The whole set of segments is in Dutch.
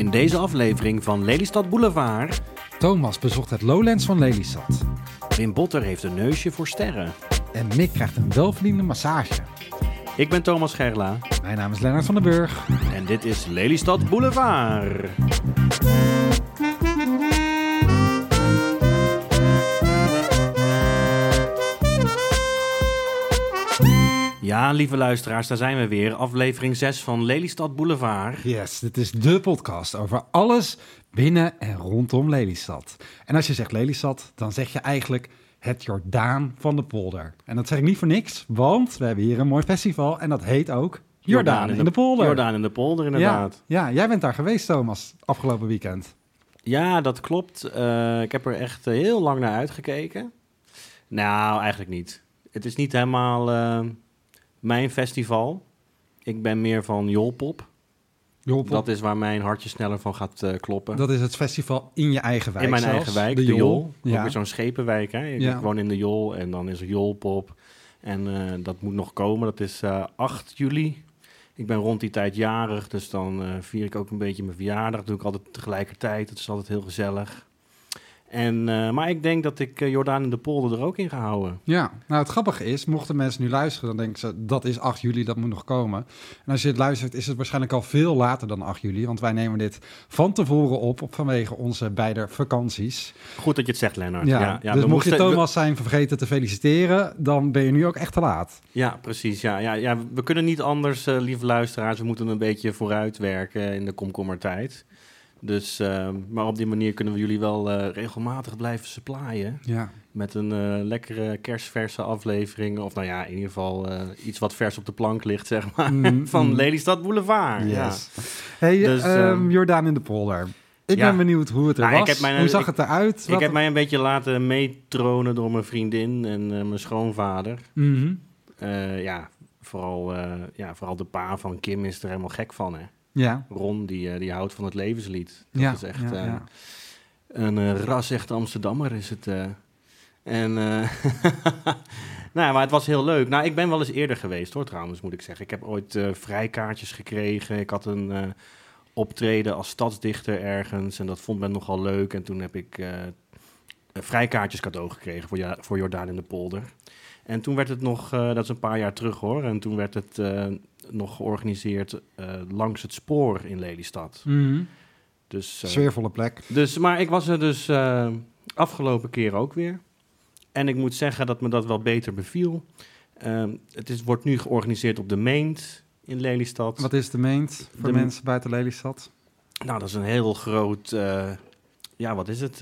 In deze aflevering van Lelystad Boulevard. Thomas bezocht het Lowlands van Lelystad. Wim Botter heeft een neusje voor sterren. En Mick krijgt een welverdiende massage. Ik ben Thomas Gerla Mijn naam is Lennart van den Burg. en dit is Lelystad Boulevard. Ja, lieve luisteraars, daar zijn we weer. Aflevering 6 van Lelystad Boulevard. Yes, dit is de podcast over alles binnen en rondom Lelystad. En als je zegt Lelystad, dan zeg je eigenlijk het Jordaan van de polder. En dat zeg ik niet voor niks, want we hebben hier een mooi festival en dat heet ook Jordaan, in de, polder. Jordaan in de polder, inderdaad. Ja, ja, jij bent daar geweest, Thomas, afgelopen weekend. Ja, dat klopt. Eh, ik heb er echt eh, heel lang naar uitgekeken. Nou, eigenlijk niet. Het is niet helemaal eh, mijn festival. Ik ben meer van Jolpop. Joh, Dat is waar mijn hartje sneller van gaat eh, kloppen. dat is het festival in je eigen wijk in mijn zelfs, eigen wijk, de de, Jol. Jol. Ook weer zo'n schepenwijk. Hè? Ik Ja. woon in de Jol en dan is er Jolpop. En eh, dat moet nog komen. Dat is eh 8 juli. Ik ben rond die tijd jarig, dus dan vier ik ook een beetje mijn verjaardag. Dat doe ik altijd tegelijkertijd. Het is altijd heel gezellig. En, eh, maar ik denk dat ik eh, Jordaan in de polder er ook in ga houden. Ja, nou het grappige is, mochten mensen nu luisteren, dan denken ze dat is 8 juli, dat moet nog komen. En als je het luistert, is het waarschijnlijk al veel later dan 8 juli, want wij nemen dit van tevoren op, op vanwege onze beide vakanties. Goed dat je het zegt, Lennart. Ja, Ja, ja, dus mocht je Thomas zijn vergeten te feliciteren, dan ben je nu ook echt te laat. Ja, precies. Ja, ja, ja, we kunnen niet anders, eh, lieve luisteraars. We moeten een beetje vooruit werken in de komkommertijd. Dus, eh, maar op die manier kunnen we jullie wel eh, regelmatig blijven supplyen. Ja, Met een eh, lekkere kerstverse aflevering. Of nou ja, in ieder geval eh, iets wat vers op de plank ligt, zeg maar. Mm, Van mm. Lelystad Boulevard. Ja. yes. Hey, Dus, ehm, ehm, Jordaan in de polder. Ik ja. ben benieuwd hoe het er Nou, ik was. heb mijn- hoe zag ik- het eruit? Ik heb mij een beetje laten meetronen door mijn vriendin en mijn schoonvader. Mhm. Ja, vooral, ja, vooral de pa van Kim is er helemaal gek van, hè. Ja. Ron, die, eh, die houdt van het levenslied. Dat ja, is echt ja, eh, ja. een eh, ras-echte Amsterdammer is het. En, eh, nou, maar het was heel leuk. Nou, ik ben wel eens eerder geweest, hoor, trouwens, moet ik zeggen. Ik heb ooit vrijkaartjes gekregen. Ik had een optreden als stadsdichter ergens en dat vond men nogal leuk. En toen heb ik vrijkaartjes cadeau gekregen voor, ja, voor Jordaan in de Polder. En toen werd het nog, eh, dat is een paar jaar terug hoor, en toen werd het eh, nog georganiseerd eh, langs het spoor in Lelystad. Mhm. Dus, eh, Sfeervolle plek. dus, maar ik was er dus eh, afgelopen keer ook weer. En ik moet zeggen dat me dat wel beter beviel. Ehm, het is, wordt nu georganiseerd op de Meent in Lelystad. Wat is de meent voor De- mensen buiten Lelystad? Nou, dat is een heel groot, eh, ja, wat is het?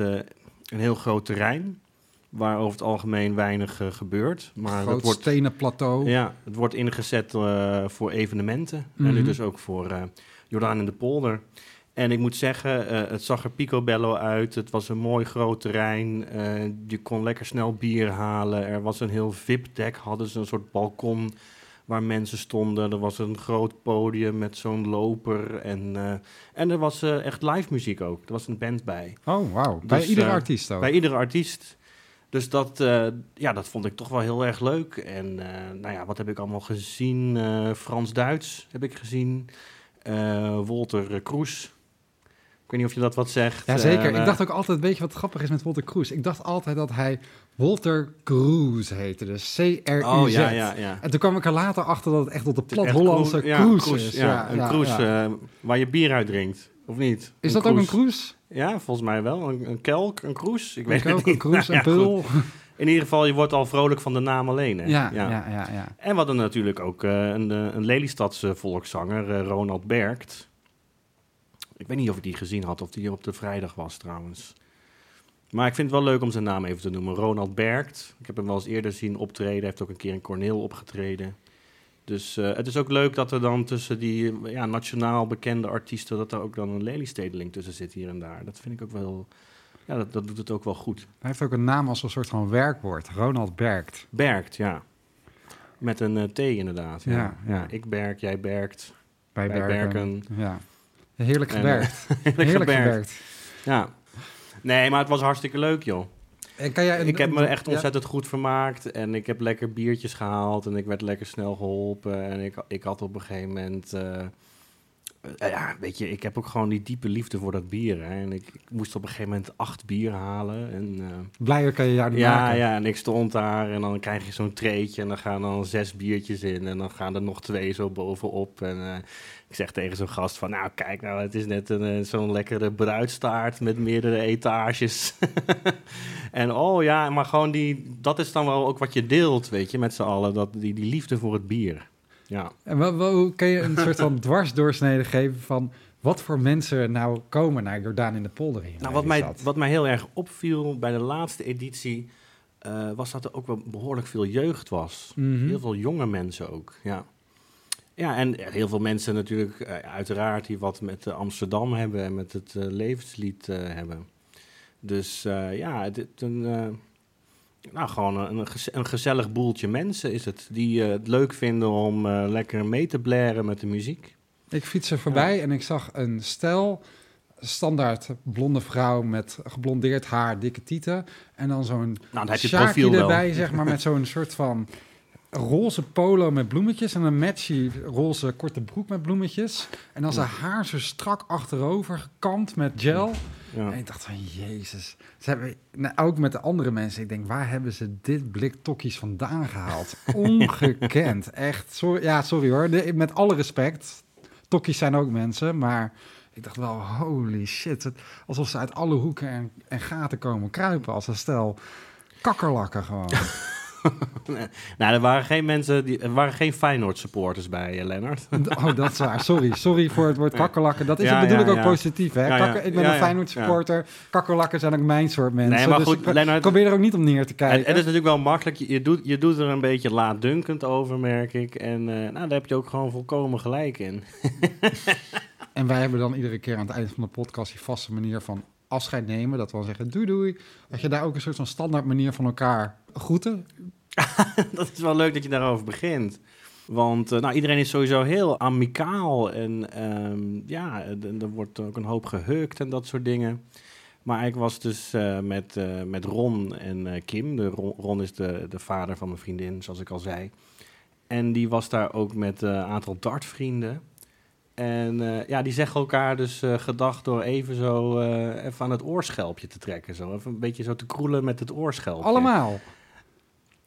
Een heel groot terrein. Waar over het algemeen weinig eh, gebeurt. Maar Groot het wordt, stenen plateau. ja, het wordt ingezet eh, voor evenementen. En Mhm. nu dus ook voor eh, Jordaan in de Polder. En ik moet zeggen, het zag er picobello uit. Het was een mooi groot terrein. Je kon lekker snel bier halen. Er was een heel VIP-deck. Hadden ze een soort balkon waar mensen stonden. Er was een groot podium met zo'n loper. En, eh, en er was eh, echt live muziek ook. Er was een band bij. Oh, wauw. Bij Dus, iedere eh, artiest ook. Bij iedere artiest. Dus dat, ja, dat vond ik toch wel heel erg leuk. En nou ja, wat heb ik allemaal gezien? Frans-Duits heb ik gezien. Wolter Kroes. Ik weet niet of je dat wat zegt. Jazeker. Eh, ik dacht ook altijd, weet je wat grappig is met Walter Cruz? Ik dacht altijd dat hij Walter Cruz heette, dus C-R-U-Z. Oh ja, ja, ja. En toen kwam ik er later achter dat het echt op de plat Hollandse ja, cruise is. Ja, een cruise eh, waar je bier uit drinkt. Of niet? is dat ook een cruise? Ja, volgens mij wel. Een, een kelk, een kroes. Ik Ik weet ook, het niet. een cruise, Nou een ja, pul. In ieder geval, je wordt al vrolijk van de naam alleen. Hè? Ja, ja, ja, ja. En we hadden natuurlijk ook eh, een, een Lelystadse volkszanger, Ronald Bergt. Ik weet niet of ik die gezien had, of die hier op de vrijdag was trouwens. Maar ik vind het wel leuk om zijn naam even te noemen. Ronald Bergt. Ik heb hem wel eens eerder zien optreden. Hij heeft ook een keer in Corneel opgetreden. Dus eh, het is ook leuk dat er dan tussen die ja, nationaal bekende artiesten... dat er ook dan een Lelystedeling tussen zit hier en daar. Dat vind ik ook wel... Ja, dat, dat doet het ook wel goed. Hij heeft ook een naam als een soort van werkwoord. Ronald Bergt. Bergt, ja. Met een eh, T inderdaad. Ja, Ja, ik berg, jij Bij Berken. Berken. Ja. Heerlijk En, gewerkt. Heerlijk Heerlijk gewerkt. Ja. Nee, maar het was hartstikke leuk, joh. En kan jij een- ik heb me echt ja, ontzettend goed vermaakt. En ik heb lekker biertjes gehaald. En ik werd lekker snel geholpen. En ik, ik had op een gegeven moment... eh, eh, ja, weet je, ik heb ook gewoon die diepe liefde voor dat bier. Hè. En ik, ik moest op een gegeven moment acht bier halen. En, eh, Blijer kan je jou niet ja, maken. ja, en ik stond daar en dan krijg je zo'n treetje en dan gaan dan zes biertjes in en dan gaan er nog twee zo bovenop. En eh, ik zeg tegen zo'n gast van, nou kijk nou, het is net een, eh, zo'n lekkere bruidstaart met meerdere etages. en oh ja, maar gewoon die, dat is dan wel ook wat je deelt, weet je, met z'n allen, dat, die, die liefde voor het bier. Ja. En wat, wat, hoe kun je een soort van dwarsdoorsnede geven van wat voor mensen nou komen naar Jordaan in de polder hier? Nou, wat mij, wat mij heel erg opviel bij de laatste editie, eh, was dat er ook wel behoorlijk veel jeugd was. Mhm. Heel veel jonge mensen ook, ja. Ja, en heel veel mensen natuurlijk, eh, uiteraard, die wat met eh, Amsterdam hebben en met het levenslied hebben. Dus ja, het een, nou, gewoon een, een gezellig boeltje mensen is het. Die eh, het leuk vinden om eh, lekker mee te blaren met de muziek. Ik fiets er voorbij en ik zag een stel, standaard blonde vrouw met geblondeerd haar, dikke tieten. En dan zo'n Nou, dan heb je het Sjaakje profiel wel. erbij, zeg maar, met zo'n soort van roze polo met bloemetjes en een matchy roze korte broek met bloemetjes. En dan zijn haar zo strak achterover gekamd met gel. Ja. En ik dacht van, jezus. Ze hebben, nou, ook met de andere mensen, ik denk, waar hebben ze dit blik tokkies vandaan gehaald? Ongekend, echt. Sorry, ja, sorry hoor, De- met alle respect. Tokkies zijn ook mensen, maar ik dacht wel, holy shit. Het- alsof ze uit alle hoeken en, en gaten komen kruipen als een stel kakkerlakken gewoon. Nou, er waren geen mensen, die, er waren geen Feyenoord supporters bij, eh, Lennart. Oh, dat is waar. Sorry. Sorry voor het woord kakkerlakken. Dat is Ja, bedoel ja, ik ook ja. positief. Hè? Kakker- ik ben een. Feyenoord supporter. Kakkerlakken zijn ook mijn soort mensen. Nee, maar dus goed, ik Lennart- probeer er ook niet om neer te Het, kijken. het is natuurlijk wel makkelijk. Je, doet, je doet er een beetje laatdunkend over, merk ik. En eh, nou, daar heb je ook gewoon volkomen gelijk in. En wij hebben dan iedere keer aan het einde van de podcast die vaste manier van afscheid nemen. Dat dan zeggen doei doei. Dat je daar ook een soort van standaard manier van elkaar groeten. dat is wel leuk dat je daarover begint. Want eh, nou, iedereen is sowieso heel amicaal. En ehm, ja, er wordt ook een hoop gehukt en dat soort dingen. Maar ik was dus eh, met, eh, met Ron en Kim. De Ron, Ron is de, de vader van mijn vriendin, zoals ik al zei. En die was daar ook met een aantal dartvrienden. En eh, ja, die zeggen elkaar dus eh, gedag door even zo eh, even aan het oorschelpje te trekken. Zo. Even een beetje zo te kroelen met het oorschelpje. Allemaal.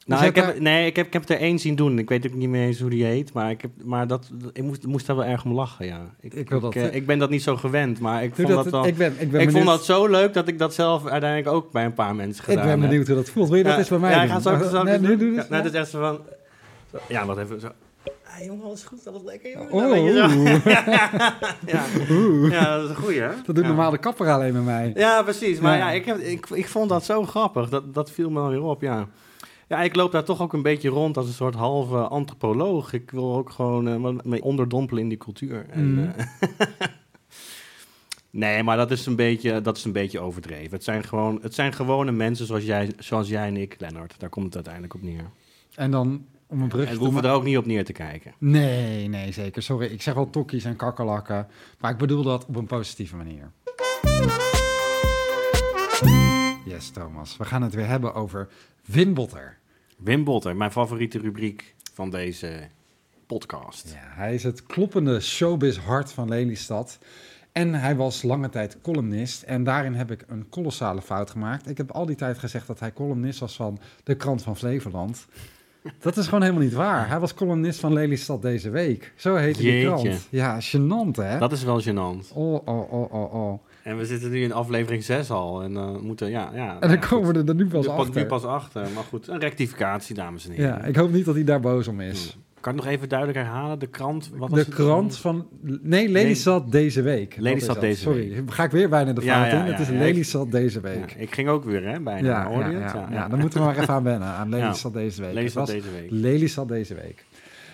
Nou, ik heb, nee, ik heb, ik heb er één zien doen. Ik weet ook niet meer eens hoe die heet. Maar ik, heb, maar dat, ik moest, moest daar wel erg om lachen, ja. Ik, Ik wil dat- ik ben dat niet zo gewend, maar ik vond dat, dat, wel... ik ben, ik ben ik vond dat zo leuk dat ik dat zelf uiteindelijk ook bij een paar mensen ik gedaan ben heb. benieuwd hoe dat voelt. Wil je dat Ja, eens bij mij ja, doen? ga zo, zo, nee, ja, nou, is ja, wat even zo... Ah, jongen, alles goed, alles lekker, jongen. Oh, oeh. ja. Oeh. ja, dat is een goeie, hè? Dat doet ja. normaal de kapper alleen met mij. Ja, precies. Maar Ja. ja, ik, heb, ik, ik vond dat zo grappig. Dat, dat viel me dan weer op, ja. Ja, ik loop daar toch ook een beetje rond als een soort halve antropoloog. Ik wil ook gewoon eh, me- onderdompelen in die cultuur. En, Mhm. eh, nee, maar dat is, een beetje, dat is een beetje overdreven. Het zijn, gewoon, het zijn gewone mensen zoals jij, zoals jij en ik, Lennart. Daar komt het uiteindelijk op neer. En dan om een brug En we te hoeven er ook niet op neer te kijken. Nee, nee, zeker. Sorry, ik zeg wel tokkies en kakkerlakken. Maar ik bedoel dat op een positieve manier. Yes, Thomas. We gaan het weer hebben over Winbotter. Wim Botter, mijn favoriete rubriek van deze podcast. Ja, hij is het kloppende showbiz hart van Lelystad. En hij was lange tijd columnist. En daarin heb ik een kolossale fout gemaakt. Ik heb al die tijd gezegd dat hij columnist was van de krant van Flevoland. Dat is gewoon helemaal niet waar. Hij was columnist van Lelystad deze week. Zo heet die krant. Ja, gênant hè? Dat is wel gênant. Oh, oh, oh, oh, oh. En we zitten nu in aflevering 6 al. En dan moeten, ja, ja. En dan komen we er nu pas pas, nu achter. pas achter. Maar goed, een rectificatie, dames en heren. Ja, ik hoop niet dat hij daar boos om is. Hmm. Kan ik nog even duidelijk herhalen? De krant, wat was De het? krant van... Nee, Lelystad deze week. Lelystad deze Sorry, ga ik weer bijna de fout ja, in. Het is. Lelystad deze Ja, week. ik ging ook weer, hè, bijna. Ja, ja, dan moeten we maar even aan wennen. Aan Lelystad deze week. Lelystad deze week. Lelystad deze week.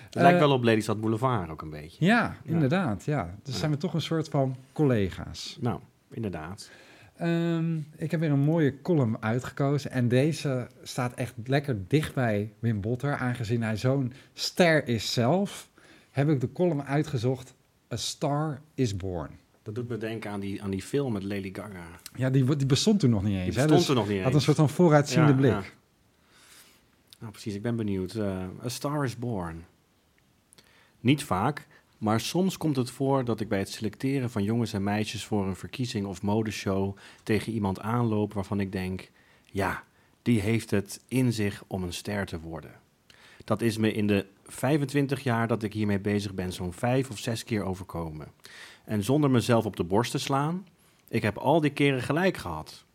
Het lijkt Eh, wel op Lelystad Boulevard ook een beetje. Ja, inderdaad. Ja. Dus zijn we toch een soort van collega's. Nou, inderdaad. Ehm, ik heb weer een mooie column uitgekozen. En deze staat echt lekker dicht bij Wim Botter. Aangezien hij zo'n ster is zelf, heb ik de column uitgezocht. A Star is Born. Dat doet me denken aan die, aan die film met Lady Gaga. Ja, die, die bestond toen nog niet eens. Die hè? bestond Dus er nog niet had eens. een soort van vooruitziende Ja, blik. ja. Nou, precies. Ik ben benieuwd. Eh, A Star is Born. Niet vaak, Maar soms komt het voor dat ik bij het selecteren van jongens en meisjes voor een verkiezing of modeshow tegen iemand aanloop waarvan ik denk: ja, die heeft het in zich om een ster te worden. Dat is me in de 25 jaar dat ik hiermee bezig ben zo'n vijf of zes keer overkomen. En zonder mezelf op de borst te slaan, ik heb al die keren gelijk gehad.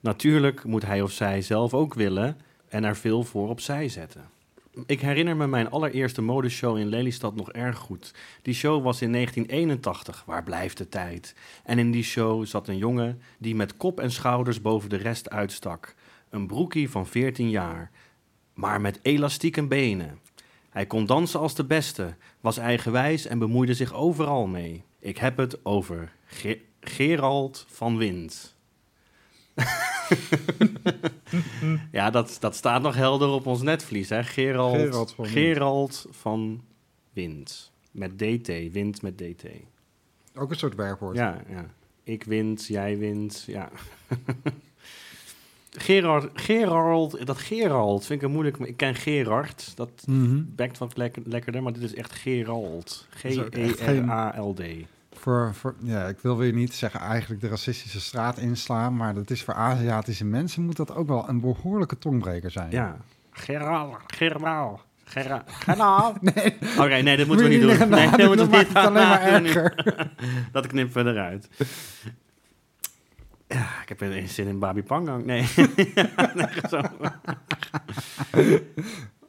Natuurlijk moet hij of zij zelf ook willen en er veel voor opzij zetten. Ik herinner me mijn allereerste modeshow in Lelystad nog erg goed. Die show was in 1981, waar blijft de tijd? En in die show zat een jongen die met kop en schouders boven de rest uitstak. Een broekie van 14 jaar, maar met elastieke benen. Hij kon dansen als de beste, was eigenwijs en bemoeide zich overal mee. Ik heb het over Ge- Gerald van Wind. ja, dat, dat staat nog helder op ons netvlies, hè? Gerald, Gerald van Wind. Gerald van Wind. Met DT, Wind met DT. Ook een soort werkwoord. Ja, ja. Ik wint, jij wint, ja. Gerard, Gerald, dat Gerald vind ik een moeilijk. Ik ken Gerard, dat bekt wat lekker, lekkerder, maar dit is echt Gerald. G-E-R-A-L-D. Voor, voor, ja, ik wil weer niet zeggen eigenlijk de racistische straat inslaan, maar dat is voor Aziatische mensen moet dat ook wel een behoorlijke tongbreker zijn. Ja. Gerald. Gerald. Gerald. Nee, Oké, nee, dat moet moeten we niet doen. niet Nee, dat moeten we het alleen maar erger. Dat knip we eruit. Ja, ik heb er zin in Babi Pangang. Nee.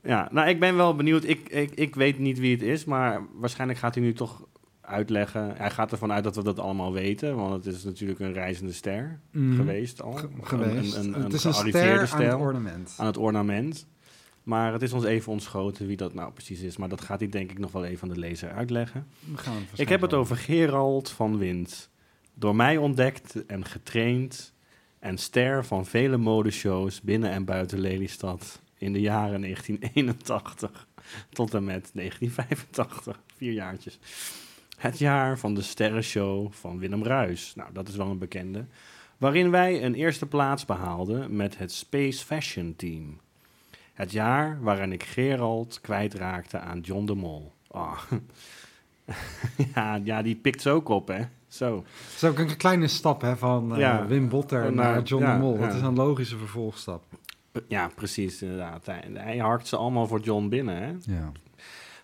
Ja, nou, ik ben wel benieuwd. Ik, ik, ik weet niet wie het is, maar waarschijnlijk gaat hij nu toch uitleggen. Hij gaat ervan uit dat we dat allemaal weten, want het is natuurlijk een reizende ster Mhm. geweest al. Ge- geweest. Een, een, het is een gearriveerde ster aan het ornament. aan het ornament. Maar het is ons even ontschoten wie dat nou precies is. Maar dat gaat hij denk ik nog wel even aan de lezer uitleggen. We gaan het Ik heb het over Gerald van Wind. Door mij ontdekt en getraind en ster van vele modeshows binnen en buiten Lelystad in de jaren 1981 tot en met 1985. Vier jaartjes. Het jaar van de sterrenshow van Willem Ruis. Nou, dat is wel een bekende. Waarin wij een eerste plaats behaalden met het Space Fashion Team. Het jaar waarin ik Gerald kwijtraakte aan John de Mol. Ah. ja, ja, die pikt ze ook op, hè? Zo. Het is ook een kleine stap hè, van eh, Ja. Wim Botter Naar- naar John ja, de Mol. Dat ja. is een logische vervolgstap. Ja, precies, inderdaad. Hij, hij harkt ze allemaal voor John binnen, hè? Ja.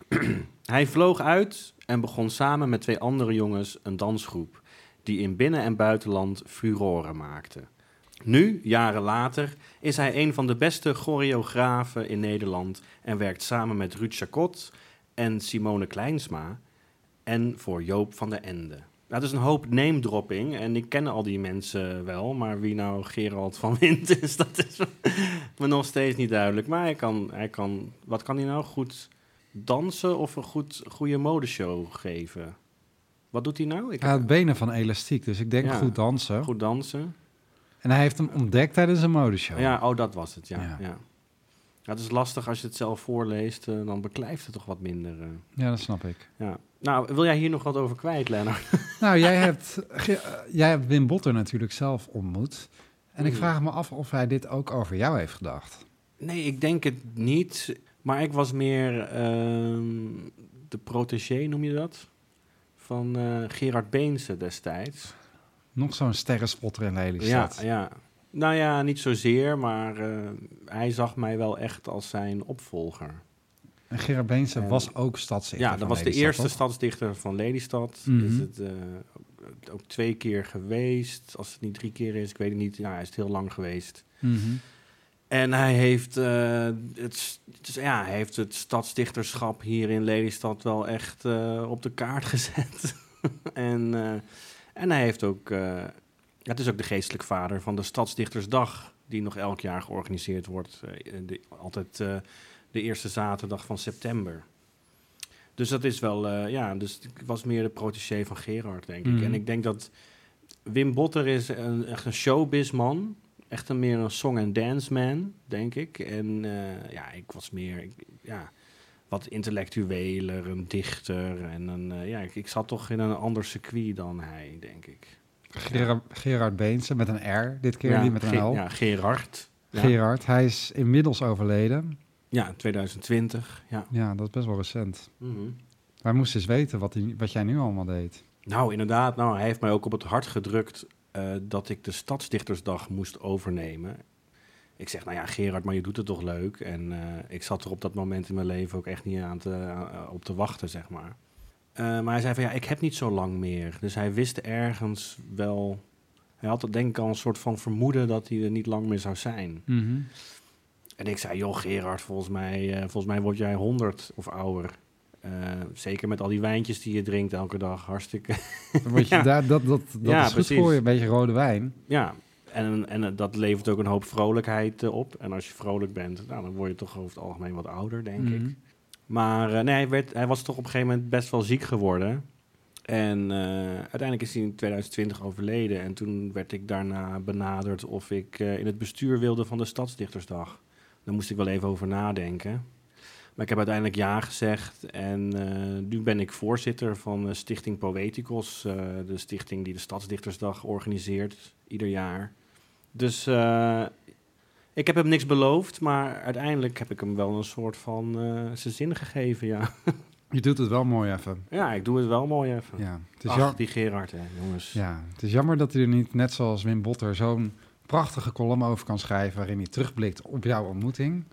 Hij vloog uit en begon samen met twee andere jongens een dansgroep... die in binnen- en buitenland furoren maakte. Nu, jaren later, is hij een van de beste choreografen in Nederland... en werkt samen met Ruud Chacot en Simone Kleinsma... en voor Joop van der Ende. Nou, dat is een hoop name-dropping en ik ken al die mensen wel... maar wie nou Gerald van Wind is, dat is me nog steeds niet duidelijk. Maar hij kan, hij kan... Wat kan hij nou? Goed dansen of een goed, goede modeshow geven? Wat doet hij nou? Ik Hij had benen van elastiek, dus ik denk Ja. goed dansen. goed dansen. En hij heeft hem ontdekt tijdens een modeshow. Ja, oh, dat was het, ja. Ja. ja. Ja, het is lastig als je het zelf voorleest, eh, dan beklijft het toch wat minder. eh. Ja, dat snap ik. ja. Nou, wil jij hier nog wat over kwijt, Lennart? Nou, jij hebt, eh, jij hebt Wim Botter natuurlijk zelf ontmoet. En ik Mm. vraag me af of hij dit ook over jou heeft gedacht. Nee, ik denk het niet. Maar ik was meer ehm, de protégé, noem je dat? Van eh, Gerard Beense destijds. Nog zo'n sterrenspotter in Ja, Lelystad. ja. Nou ja, niet zozeer, maar eh, hij zag mij wel echt als zijn opvolger. En Gerard Beense En- was ook stadsdichter Ja, dat was de eerste toch? stadsdichter van Lelystad. Mhm. Is het eh, ook, twee keer geweest. Als het niet drie keer is, ik weet het niet. Ja, hij is het heel lang geweest. Mhm. En hij heeft, eh, het, ja, hij heeft het stadsdichterschap hier in Lelystad wel echt eh, op de kaart gezet. en, eh, en hij heeft ook, het is ook de geestelijk vader van de Stadsdichtersdag, die nog elk jaar georganiseerd wordt. de, altijd de eerste zaterdag van september. Dus dat is wel, ja, dus ik was meer de protégé van Gerard, denk ik. Mhm. En ik denk dat Wim Botter is een, echt een showbizman. Echt een meer een song and dance man, denk ik. En eh, ja, ik was meer, ik- ja, wat intellectueler, een dichter. En een, eh, ja, ik, ik zat toch in een ander circuit dan hij, denk ik. Gerard, Gerard Beense met een R, dit keer ja, niet met een L. Ja, Gerard. Ja. Gerard, hij is inmiddels overleden. Ja, 2020. Ja. Ja, dat is best wel recent. Mhm. Wij moesten eens weten wat, hij, wat jij nu allemaal deed. Nou, inderdaad. Nou, hij heeft mij ook op het hart gedrukt eh, dat ik de Stadsdichtersdag moest overnemen. Ik zeg, nou ja, Gerard, maar je doet het toch leuk? En eh, ik zat er op dat moment in mijn leven ook echt niet aan te, aan- op te wachten, zeg maar. Eh, maar hij zei van, ja, ik heb niet zo lang meer. Dus hij wist ergens wel... Hij had denk ik al een soort van vermoeden dat hij er niet lang meer zou zijn. En ik zei, joh Gerard, volgens mij, eh, volgens mij word jij 100 of ouder. Eh, zeker met al die wijntjes die je drinkt elke dag. Hartstikke. Dan je Ja. daar, dat dat, dat Ja, is goed voor je, een beetje rode wijn. ja, en, en dat levert ook een hoop vrolijkheid eh, op. En als je vrolijk bent, nou, dan word je toch over het algemeen wat ouder, denk Mhm. ik. Maar eh, nee, hij, werd, hij was toch op een gegeven moment best wel ziek geworden. En uiteindelijk is hij in 2020 overleden. En toen werd ik daarna benaderd of ik in het bestuur wilde van de Stadsdichtersdag. Daar moest ik wel even over nadenken. Maar ik heb uiteindelijk ja gezegd. En eh, nu ben ik voorzitter van eh, Stichting Poeticos. eh, de stichting die de Stadsdichtersdag organiseert ieder jaar. Dus ik heb hem niks beloofd. Maar uiteindelijk heb ik hem wel een soort van zijn zin gegeven, ja. Je doet het wel mooi even. Ja, ik doe het wel mooi even. Ja. Het, is Ach, jam- die Gerard, hè, jongens. ja, het is jammer dat hij er niet, net zoals Wim Botter, zo'n prachtige column over kan schrijven... waarin hij terugblikt op jouw ontmoeting.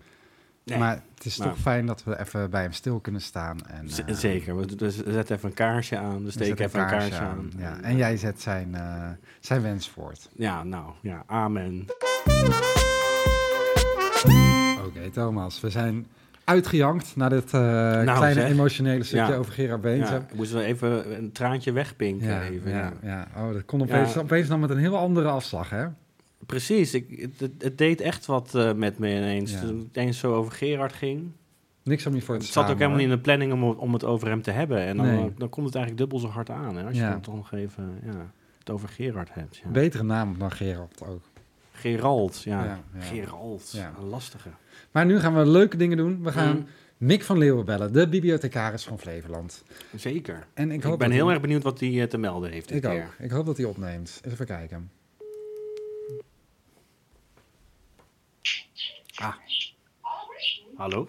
Nee, Maar het is Nou. toch fijn dat we even bij hem stil kunnen staan. En, eh, zeker. We, we zetten even een kaarsje aan. We we steken even een kaarsje aan. Ja. En jij zet zijn, eh, zijn wens voort. Ja, nou, ja, amen. Oké, Thomas, we zijn uitgejankt naar dit eh, kleine zeg. emotionele stukje Ja. over Gerard Beentje. Ja, ik moest wel even een traantje wegpinken. Ja, even, ja, ja. Oh, dat kon opeens, opeens dan met een heel andere afslag, hè? Precies, ik, het- het, deed echt wat eh, met me ineens. Ja. Toen het eens zo over Gerard ging. Niks om je voor te Het zat ook helemaal niet in de planning om, om het over hem te hebben. En dan, Nee. dan komt het eigenlijk dubbel zo hard aan. Hè, als je dan toch nog even ja, het over Gerard hebt. Ja. Betere naam dan Gerard ook. Gerald, ja. Ja. Gerald, Ja. een lastige. Maar nu gaan we leuke dingen doen. We gaan Mm, Mick van Leeuwen bellen, de bibliothecaris van Flevoland. zeker. En ik, Ik, hoop ben dat heel hij- erg benieuwd wat hij eh, te melden heeft dit Ik keer. ook. Ik hoop dat hij opneemt. Even kijken. Ah. Hallo?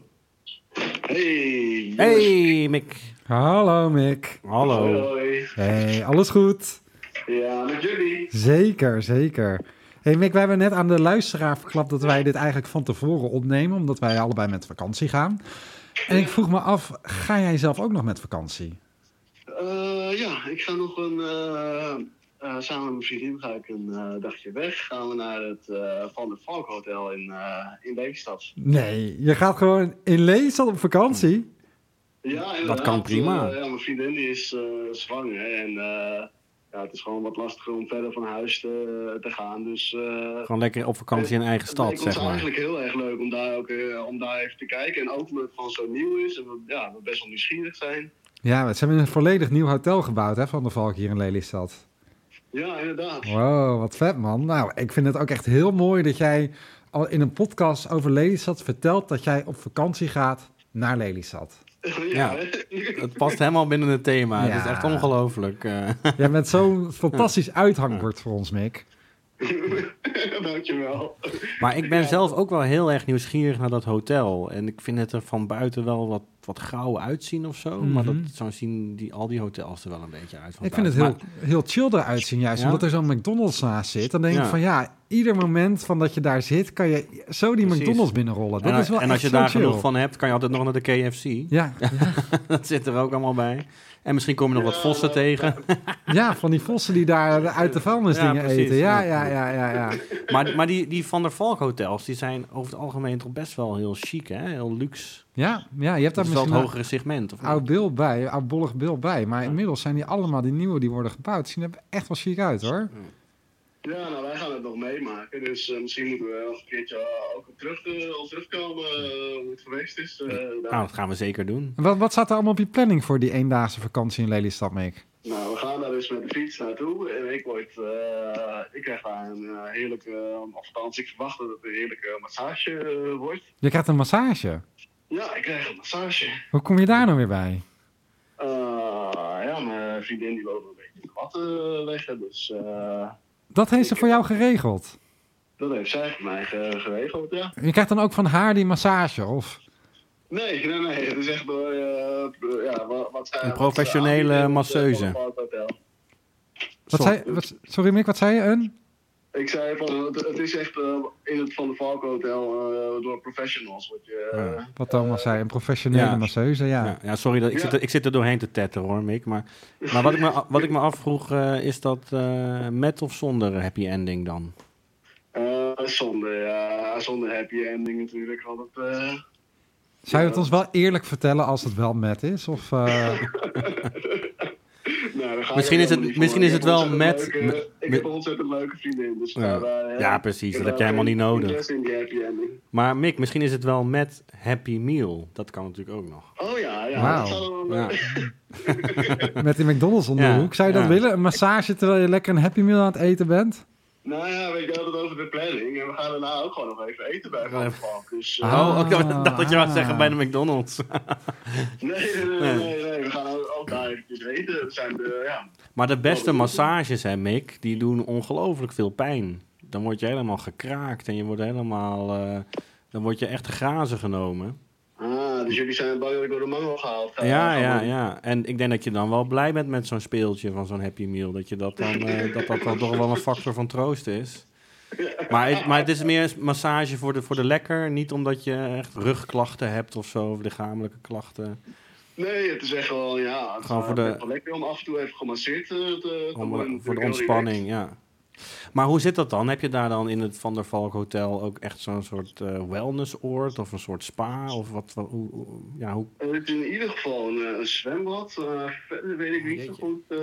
Hey. Hey, Mick. Hallo Mick. Hallo. Hoi. Hey, alles goed? Ja, met jullie. Zeker, zeker. Hey Mick, wij hebben net aan de luisteraar verklapt dat wij dit eigenlijk van tevoren opnemen, omdat wij allebei met vakantie gaan. En ik vroeg me af, ga jij zelf ook nog met vakantie? Eh, ja, ik ga nog een. eh, eh, samen met mijn vriendin ga ik een eh, dagje weg. Gaan we naar het eh, Van der Valk Hotel in, in Lelystad. Nee, je gaat gewoon in Leesland op vakantie? Ja, inderdaad. kan prima. Ja, mijn vriendin die is zwanger. En ja, het is gewoon wat lastiger om verder van huis te, te gaan. Dus. Gewoon lekker op vakantie in eigen Het stad, zeg maar. eigenlijk heel erg leuk om daar, ook, om daar even te kijken. En ook omdat het gewoon zo nieuw is. En we, ja, we best wel nieuwsgierig zijn. Ja, ze hebben een volledig nieuw hotel gebouwd hè, van de Valk hier in Lelystad. Ja, inderdaad. Wow, wat vet man. Nou, ik vind het ook echt heel mooi dat jij al in een podcast over Lelystad vertelt dat jij op vakantie gaat naar Lelystad. Ja. Het past helemaal binnen het thema. Het is echt ongelooflijk. eh. Jij bent zo'n fantastisch uithangbord voor ons, Mick. Dankjewel. Maar ik ben zelf ook wel heel erg nieuwsgierig naar dat hotel. En ik vind het er van buiten wel wat, wat grauw uitzien of zo. Maar dat, Mhm. zo zien die, al die hotels er wel een beetje uit van Ik vind het heel, heel chill eruit zien, juist Ja? omdat er zo'n McDonald's naast zit. Dan denk ik Ja. van ja, ieder moment van dat je daar zit, kan je zo die Precies. McDonald's binnenrollen. Dat en, is wel en als je daar chill. genoeg van hebt, kan je altijd nog naar de KFC. Ja, dat zit er ook allemaal bij. En misschien kom je nog wat vossen tegen. ja, van die vossen die daar uit de vuilnisdingen Ja, precies. eten. Ja, Ja. ja, ja, ja. Maar, maar die, die Van der Valk hotels, die zijn over het algemeen toch best wel heel chic, hè? Heel luxe. Ja, ja je hebt Dat daar is wel het misschien een hogere segment. Of oud beeld bij, oud bollig beeld bij. Maar inmiddels zijn die allemaal, die nieuwe die worden gebouwd. Zien er echt wel chic uit hoor. Ja, nou wij gaan het nog meemaken. Dus eh, misschien moeten we nog een keertje eh, ook op, terug, eh, op terugkomen hoe het geweest is. eh. Nou, dat gaan we zeker doen. En Wat, wat staat er allemaal op je planning voor die eendaagse vakantie in Lelystad, Mick? Nou, we gaan daar dus met de fiets naartoe. En ik, word, eh, ik krijg daar een heerlijke, of althans ik verwacht dat het een heerlijke massage wordt. Je krijgt een massage. Ja, ik krijg een massage. Hoe kom je daar nou weer bij? Eh, ja, mijn vriendin die woont een beetje de watten leggen. Dus eh, Dat heeft ze voor jou geregeld. dat heeft zij voor mij ge- geregeld, ja. Je krijgt dan ook van haar die massage, of? Nee, nee, nee. Het is echt door, eh, ja, wat, wat zij- Een professionele masseuse. eh, Hotel. Wat Sorry. zei, wat, sorry Mick, wat zei je? Een? Ik zei van, het, het is echt eh, in het Van de Valk Hotel eh, door professionals. Wat je, eh, Wat Thomas zei, een professionele Ja. masseuse, ja. Ja, ja sorry, dat, ik, Ja. zit er, ik zit er doorheen te tetteren hoor, Mick. Maar, maar wat, ik me, wat ik me afvroeg, eh, is dat eh, met of zonder happy ending dan? eh, zonder, ja, zonder happy ending natuurlijk. Want het, eh, Zou je het ons wel eerlijk vertellen als het wel met is? Of, eh, nou, Misschien is het- misschien is het wel met- leuke- met- ik heb een ontzettend leuke vriendin. Dus Ja. daar, eh, Ja, precies, dat heb jij helemaal niet nodig. interesse in die happy ending. Maar Mick, misschien is het wel met happy meal. Dat kan natuurlijk ook nog. Oh ja, ja. Wauw. Dat zou wel, Ja. met die McDonald's om de Ja, hoek. Zou je dat willen? Een massage terwijl je lekker een Happy Meal aan het eten bent? Nou ja, weet je hadden het over de planning. En we gaan daarna ook gewoon nog even eten bij Van Valk. Dus, eh, Ah. Oh, ik dacht dat je wou zeggen bij de McDonald's. nee, nee, nee, nee, nee, we gaan ook, daar eventjes eten. We zijn de, ja. Maar de beste massages, hè, Mick, die doen ongelooflijk veel pijn. Dan word je helemaal gekraakt en je wordt helemaal... eh, dan word je echt te grazen genomen. Dus jullie zijn ik door de mangel gehaald ga. Ja, ja, ja. En ik denk dat je dan wel blij bent met zo'n speeltje van zo'n Happy Meal. Dat je dat dan, eh, dat, dat dan toch wel een factor van troost is. Maar het, maar het is meer een massage voor de, voor de lekker. Niet omdat je echt rugklachten hebt of zo, of lichamelijke klachten. Nee, het is echt wel, ja. Het Gewoon voor de- lekker om af en toe even gemasseerd eh, te, te Om, voor de ontspanning, ja. Maar hoe zit dat dan? Heb je daar dan in het Van der Valk Hotel ook echt zo'n soort eh, wellnessoord of een soort spa? Of wat, wat- hoe, hoe- ja, hoe. Het is in ieder geval een, eh, een zwembad. Eh, verder weet ik niet zo goed. eh,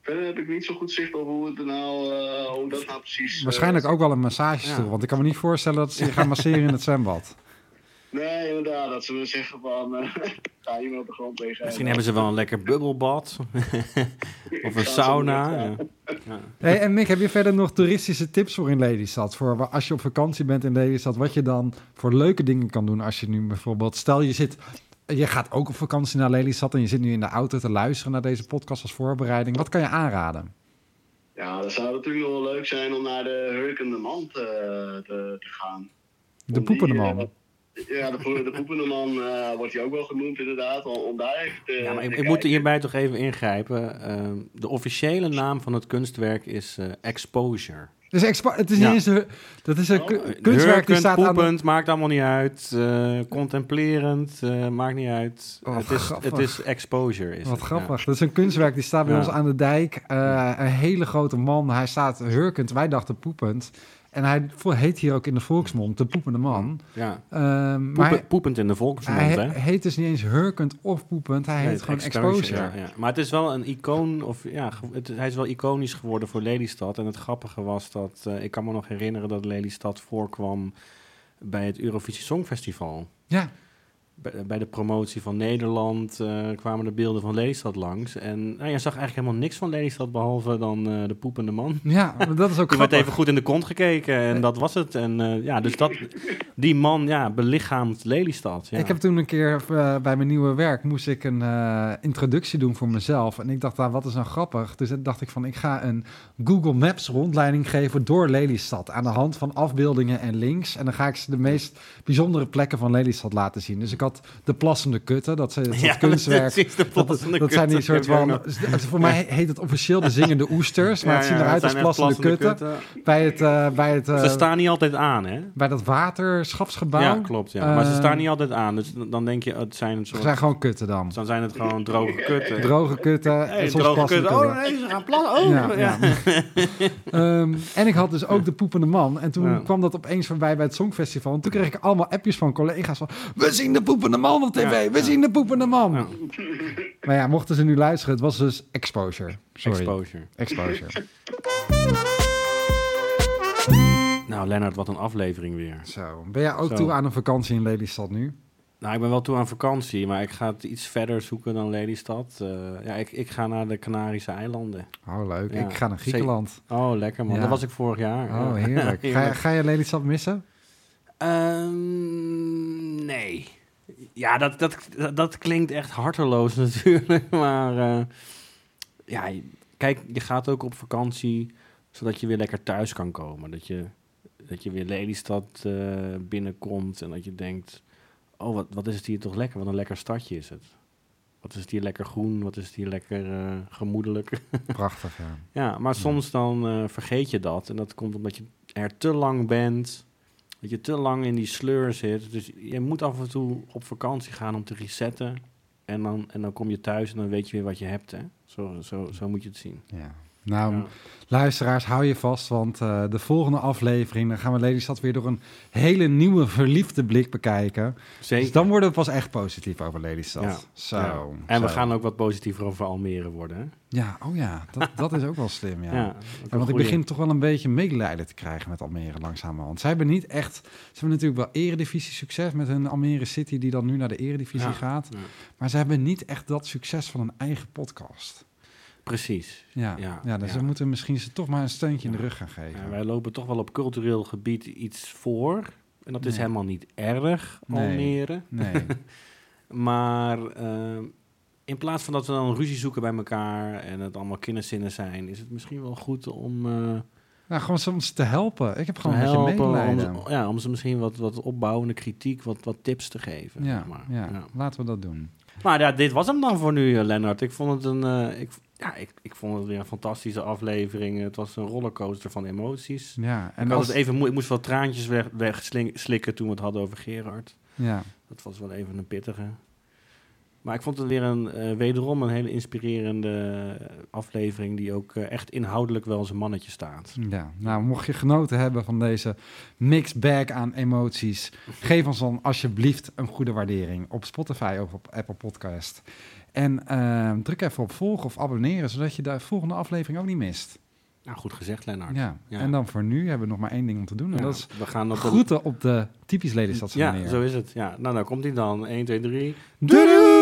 verder heb ik niet zo goed zicht op hoe, het er nou, eh, hoe dat nou precies... Waarschijnlijk ook wel een massagestoel. Ja. Want ik kan me niet voorstellen dat ze je gaan masseren in het zwembad. Nee, inderdaad. Dat ze me zeggen van... eh, ga hier maar op de grond liggen. misschien hebben ze wel een lekker bubbelbad. of een sauna. Ja. Ja. Hey, en Mick, heb je verder nog toeristische tips voor in Lelystad? Voor als je op vakantie bent in Lelystad, wat je dan voor leuke dingen kan doen als je nu bijvoorbeeld... Stel, je zit... Je gaat ook op vakantie naar Lelystad en je zit nu in de auto te luisteren naar deze podcast als voorbereiding. Wat kan je aanraden? Ja, dat zou natuurlijk nog wel leuk zijn om naar de Hurkende Man te, te, te gaan. De poepende die, eh, man. Ja, de, de poepende man eh, wordt hij ook wel genoemd inderdaad. Om, om daar even te Ja, maar ik, moet hierbij toch even ingrijpen. Ehm, de officiële naam van het kunstwerk is eh, Exposure. Dus expo- het is Ja. niet eens een, dat is een Oh, ku- kunstwerk die staat aan de... poepend, maakt allemaal niet uit. Eh, contemplerend, eh, maakt niet uit. Oh, het, is, het is Exposure. Is Wat het, grappig. Dat is een kunstwerk die staat bij Ja. ons aan de dijk. Eh, een hele grote man. Hij staat hurkend. Wij dachten poepend. En hij heet hier ook in de volksmond de poepende man. Ja. Ehm, maar Poepen- poepend in de volksmond, hij he- heet dus niet eens hurkend of poepend. Hij Nee, heet gewoon exposure, exposure. ja, ja. Maar het is wel een icoon, of ja, het, hij is wel iconisch geworden voor Lelystad. En het grappige was dat, eh, ik kan me nog herinneren dat Lelystad voorkwam bij het Eurovisie Songfestival. Ja, Bij, bij de promotie van Nederland eh, kwamen de beelden van Lelystad langs. En nou, je zag eigenlijk helemaal niks van Lelystad, behalve dan eh, de poepende man. ja dat is ook Toen werd even goed in de kont gekeken en dat was het. En eh, ja, dus dat, die man, ja, belichaamt Lelystad. Ja. Ik heb toen een keer eh, bij mijn nieuwe werk moest ik een eh, introductie doen voor mezelf. En ik dacht, ah, wat is nou grappig? Dus toen dacht ik van, ik ga een Google Maps rondleiding geven door Lelystad. Aan de hand van afbeeldingen en links. En dan ga ik ze de meest bijzondere plekken van Lelystad laten zien. Dus ik had de plassende kutten, dat het soort kunstwerk. precies, de Dat, plassende dat zijn die soort van. Voor mij heet het officieel de zingende oesters. Maar Ja, het zien eruit als zijn echt plassende, kutten. Bij het, eh, bij het, eh, Ze staan niet altijd aan, hè? bij dat waterschapsgebouw. Ja, klopt. Ja. maar ze Eh, staan niet altijd aan. Dus dan denk je, het zijn een Het zijn gewoon kutten dan. Dan zijn het gewoon droge kutten. Droge kutten Hey, en soms droge plassende kutten. kutten. Oh nee, ze gaan plassen. Oh, Ja. Ehm, en ik had dus ook de poepende man. En toen kwam dat opeens voorbij bij het Songfestival. En toen kreeg ik allemaal appjes van collega's van... We zien de poepende man op tv! Ja, we ja. zien de poepende man! Ja. Maar ja, mochten ze nu luisteren, het was dus exposure. Sorry, Exposure. exposure. Nou, Lennart, wat een aflevering weer. Zo, ben jij ook Zo. toe aan een vakantie in Lelystad nu? Nou, ik ben wel toe aan vakantie, maar ik ga het iets verder zoeken dan Lelystad. Eh, ja, ik, ik ga naar de Canarische eilanden. Oh, leuk. Ja, ik ga naar Griekenland. Oh, lekker man. Ja. Dat was ik vorig jaar. Oh, heerlijk. Ga, je- ga je Lelystad missen? Ehm, nee. Ja, dat, dat, dat, klinkt echt harteloos natuurlijk. Maar eh, ja, kijk, je gaat ook op vakantie zodat je weer lekker thuis kan komen. Dat je, dat je weer Lelystad eh, binnenkomt en dat je denkt... oh, wat, wat is het hier toch lekker? Wat een lekker stadje is het. Wat is het hier lekker groen? Wat is het hier lekker eh, gemoedelijk? Prachtig, ja. ja, maar soms dan vergeet je dat. En dat komt omdat je er te lang bent. Dat je te lang in die sleur zit. Dus je moet af en toe op vakantie gaan om te resetten. En dan, en dan kom je thuis en dan weet je weer wat je hebt. Hè? Zo, zo, zo moet je het zien. ja. Nou, Ja. luisteraars, hou je vast, want eh, de volgende aflevering... dan gaan we Lelystad weer door een hele nieuwe verliefde blik bekijken. Zeker. Dus dan worden we pas echt positief over Lelystad. Ja. Zo. Ja. En we gaan ook wat positiever over Almere worden. Hè? Ja, oh ja, dat, dat is ook wel slim, ja. Want ik begin toch wel een beetje medelijden te krijgen met Almere langzamerhand. Zij hebben niet echt... Ze hebben natuurlijk wel eredivisie succes met hun Almere City... die dan nu naar de eredivisie gaat. Maar ze hebben niet echt dat succes van een eigen podcast. Precies. Ja, ja, Ja, dus ja. we moeten misschien ze toch maar een steuntje in de rug gaan geven. Ja, wij lopen toch wel op cultureel gebied iets voor. En dat is Nee. helemaal niet erg, Nee. Almere. Nee, Maar eh, in plaats van dat we dan ruzie zoeken bij elkaar en het allemaal kinderzinnen zijn, is het misschien wel goed om eh, nou, gewoon soms te helpen. Ik heb gewoon een beetje helpen, om, medelijden. ze- ja, om ze misschien wat, wat opbouwende kritiek, wat, wat tips te geven. Ja, maar. ja, Ja. laten we dat doen. Maar ja, dit was hem dan voor nu, eh, Lennart. Ik vond het een, ik, ja, ik, ik vond het weer een fantastische aflevering. Het was een rollercoaster van emoties. Ja, En ik, als, het even moe- ik moest wel traantjes weg, wegslikken toen we het hadden over Gerard. ja, Dat was wel even een pittige. Maar ik vond het weer een, eh, wederom een hele inspirerende aflevering... die ook eh, echt inhoudelijk wel zijn mannetje staat. ja, nou, mocht je genoten hebben van deze mixed bag aan emoties, geef ons dan alsjeblieft een goede waardering op Spotify of op Apple Podcast. En eh, druk even op volgen of abonneren, zodat je de volgende aflevering ook niet mist. Nou, goed gezegd, Lennart. Ja. Ja. en dan voor nu hebben we nog maar één ding om te doen. En Ja, dat is we gaan op de... groeten op de typisch Lelystadse Ja, manier. zo is het. Ja, nou, dan komt hij dan. 1, 2, 3. Doei! doei!